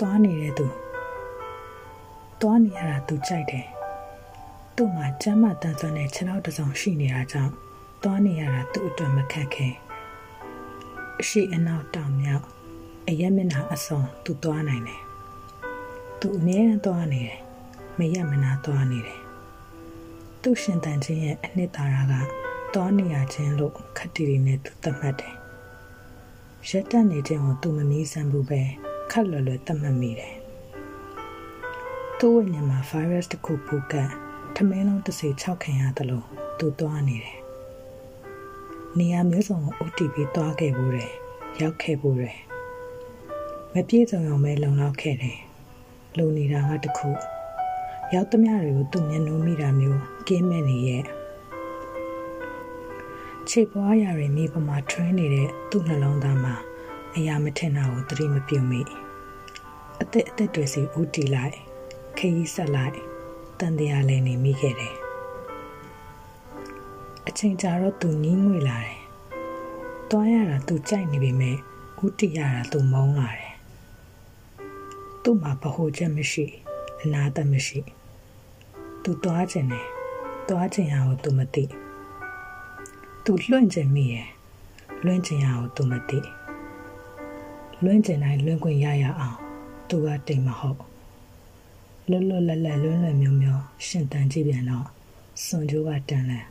သွားနေတဲ့သူသွားနေရတာသူကြိုက်တယ်သူ့မှာကျမ်းမာတန်ဆွမ်းတဲ့ခြေထောက်တစ်စုံရှိနေတာကြောင့်သွားနေရတာသူ့အတွက်မခက်ခဲအရှိအနောက်တောင်မြောက်အရက်မျက်နှာအစုံသူသွားနိုင်တယ်သူအမြဲတမ်းသွားနေတယ်မရက်မနာသွားနေတယ်သူ့ရှင်တန်ချင်းရဲ့အနှစ်သာရကသွားနေရခြင်းလို့ခက်တီတီနဲ့သူသတ်မှတ်တယ်ရက်တက်နေခြင်းကိုသူမမီးစမ်းဘူးပဲ ခက်လွယ်လွယ်သတ်မှတ်မိတယ်သူ့ဝိညာဉ်မှာ virus တစ်ခုပူကတ်ထမင်းလုံးတစ်စီ6ခံရတယ်လို့သူသွားနေတယ်နေရာမျိုးစုံကို OTP သွားခဲ့ဘူးတယ်ရောက်ခဲ့ဘူးတယ်မပြေစုံအောင်ပဲလုံလောက်ခဲ့တယ်လုံနေတာကတခုရောက်သမျှတွေကိုသူမျက်နှာမိတာမျိုးကင်းမဲ့နေရဲ့ခြေပွားရာတွေမြေပေါ်မှာထွင်းနေတဲ့သူ့နှလုံးသားမှာ အရာမထင်တာကိုသတိမပြုမိအသက်အသက်တွေစီဦးတီလိုက်ခရီးဆက်လိုက်တန်တရားလည်းနေမိခဲ့တယ်အချိန်ကြာတော့သူနီးငွေလာတယ်တွားရတာသူကြိုက်နေပေမဲ့ဦးတီရတာသူမုန်းလာတယ်သူ့မှာဗဟိုချက်မရှိအနာတမရှိသူတွားခြင်းနဲ့တွားခြင်းဟာကိုသူမသိသူလွန့်ခြင်းမိရဲ့လွန့်ခြင်းဟာကိုသူမသိ လွန့်ခြင်းတိုင်းလွန့်ခွင့်ရရအောင်သူကတိမ်မဟုတ်လွတ်လွတ်လပ်လပ်လွန်းလွယ်မျိုးမျိုးရှင်တန်ကြည့်ပြန်တော့စွန်ကျိုးကတန်လန်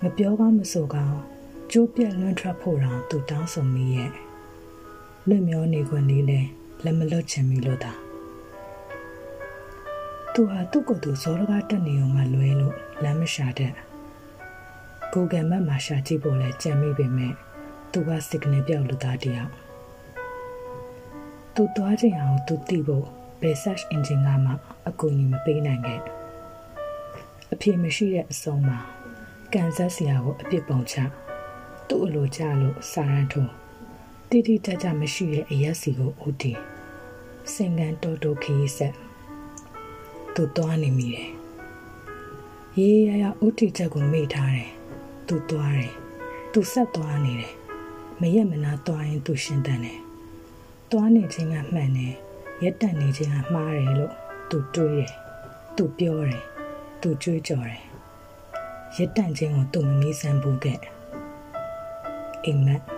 မပြောကောင်းမဆိုကောင်းကျိုးပြက်လွန်းထွက်ဖို့တောင်သူတောင်းဆိုမိရဲ့လွတ်မျောနေခွင့်လေးလဲလက်မလွတ်ချင်ပြီလို့သာသူဟာသူ့ကိုယ်သူဇောရကားတက်နေအောင်မှလွဲလို့လမ်းမရှာတတ် Google Map မှာရှာကြည့်ဖို့လဲကြံမိပေမဲ့ သူက signal ပြောက်လူသားတယောက်သူသွားခြင်းအောင်သူသိဖို့ဘယ် search engine ကမှအကူအညီမပေးနိုင်ခဲ့အဖြေမရှိတဲ့အဆုံးမှာကန်ဆက်စရာကိုအပြစ်ပုံချသူ့အလိုကြလို့စာရန်ထုံတိတိကျကျမရှိတဲ့အရက်စီကိုဦးတည်စင်ကန်တော်တော်ခရီးဆက်သူသွားနေမိတယ်ရေးရရဦးတည်ချက်ကိုမေ့ထားတယ်သူသွားတယ်သူဆက်သွားနေတယ် မရက်မနာသွားရင်သူရှင်းတန်တယ်သွားနေခြင်းကမှန်တယ်ရက်တန်နေခြင်းကမှားတယ်လို့သူတွေးတယ်သူပြောတယ်သူကြွေးကြော်တယ်ရက်တန်ခြင်းကိုသူမမီးစမ်းဘူးခဲ့အိမ်မက်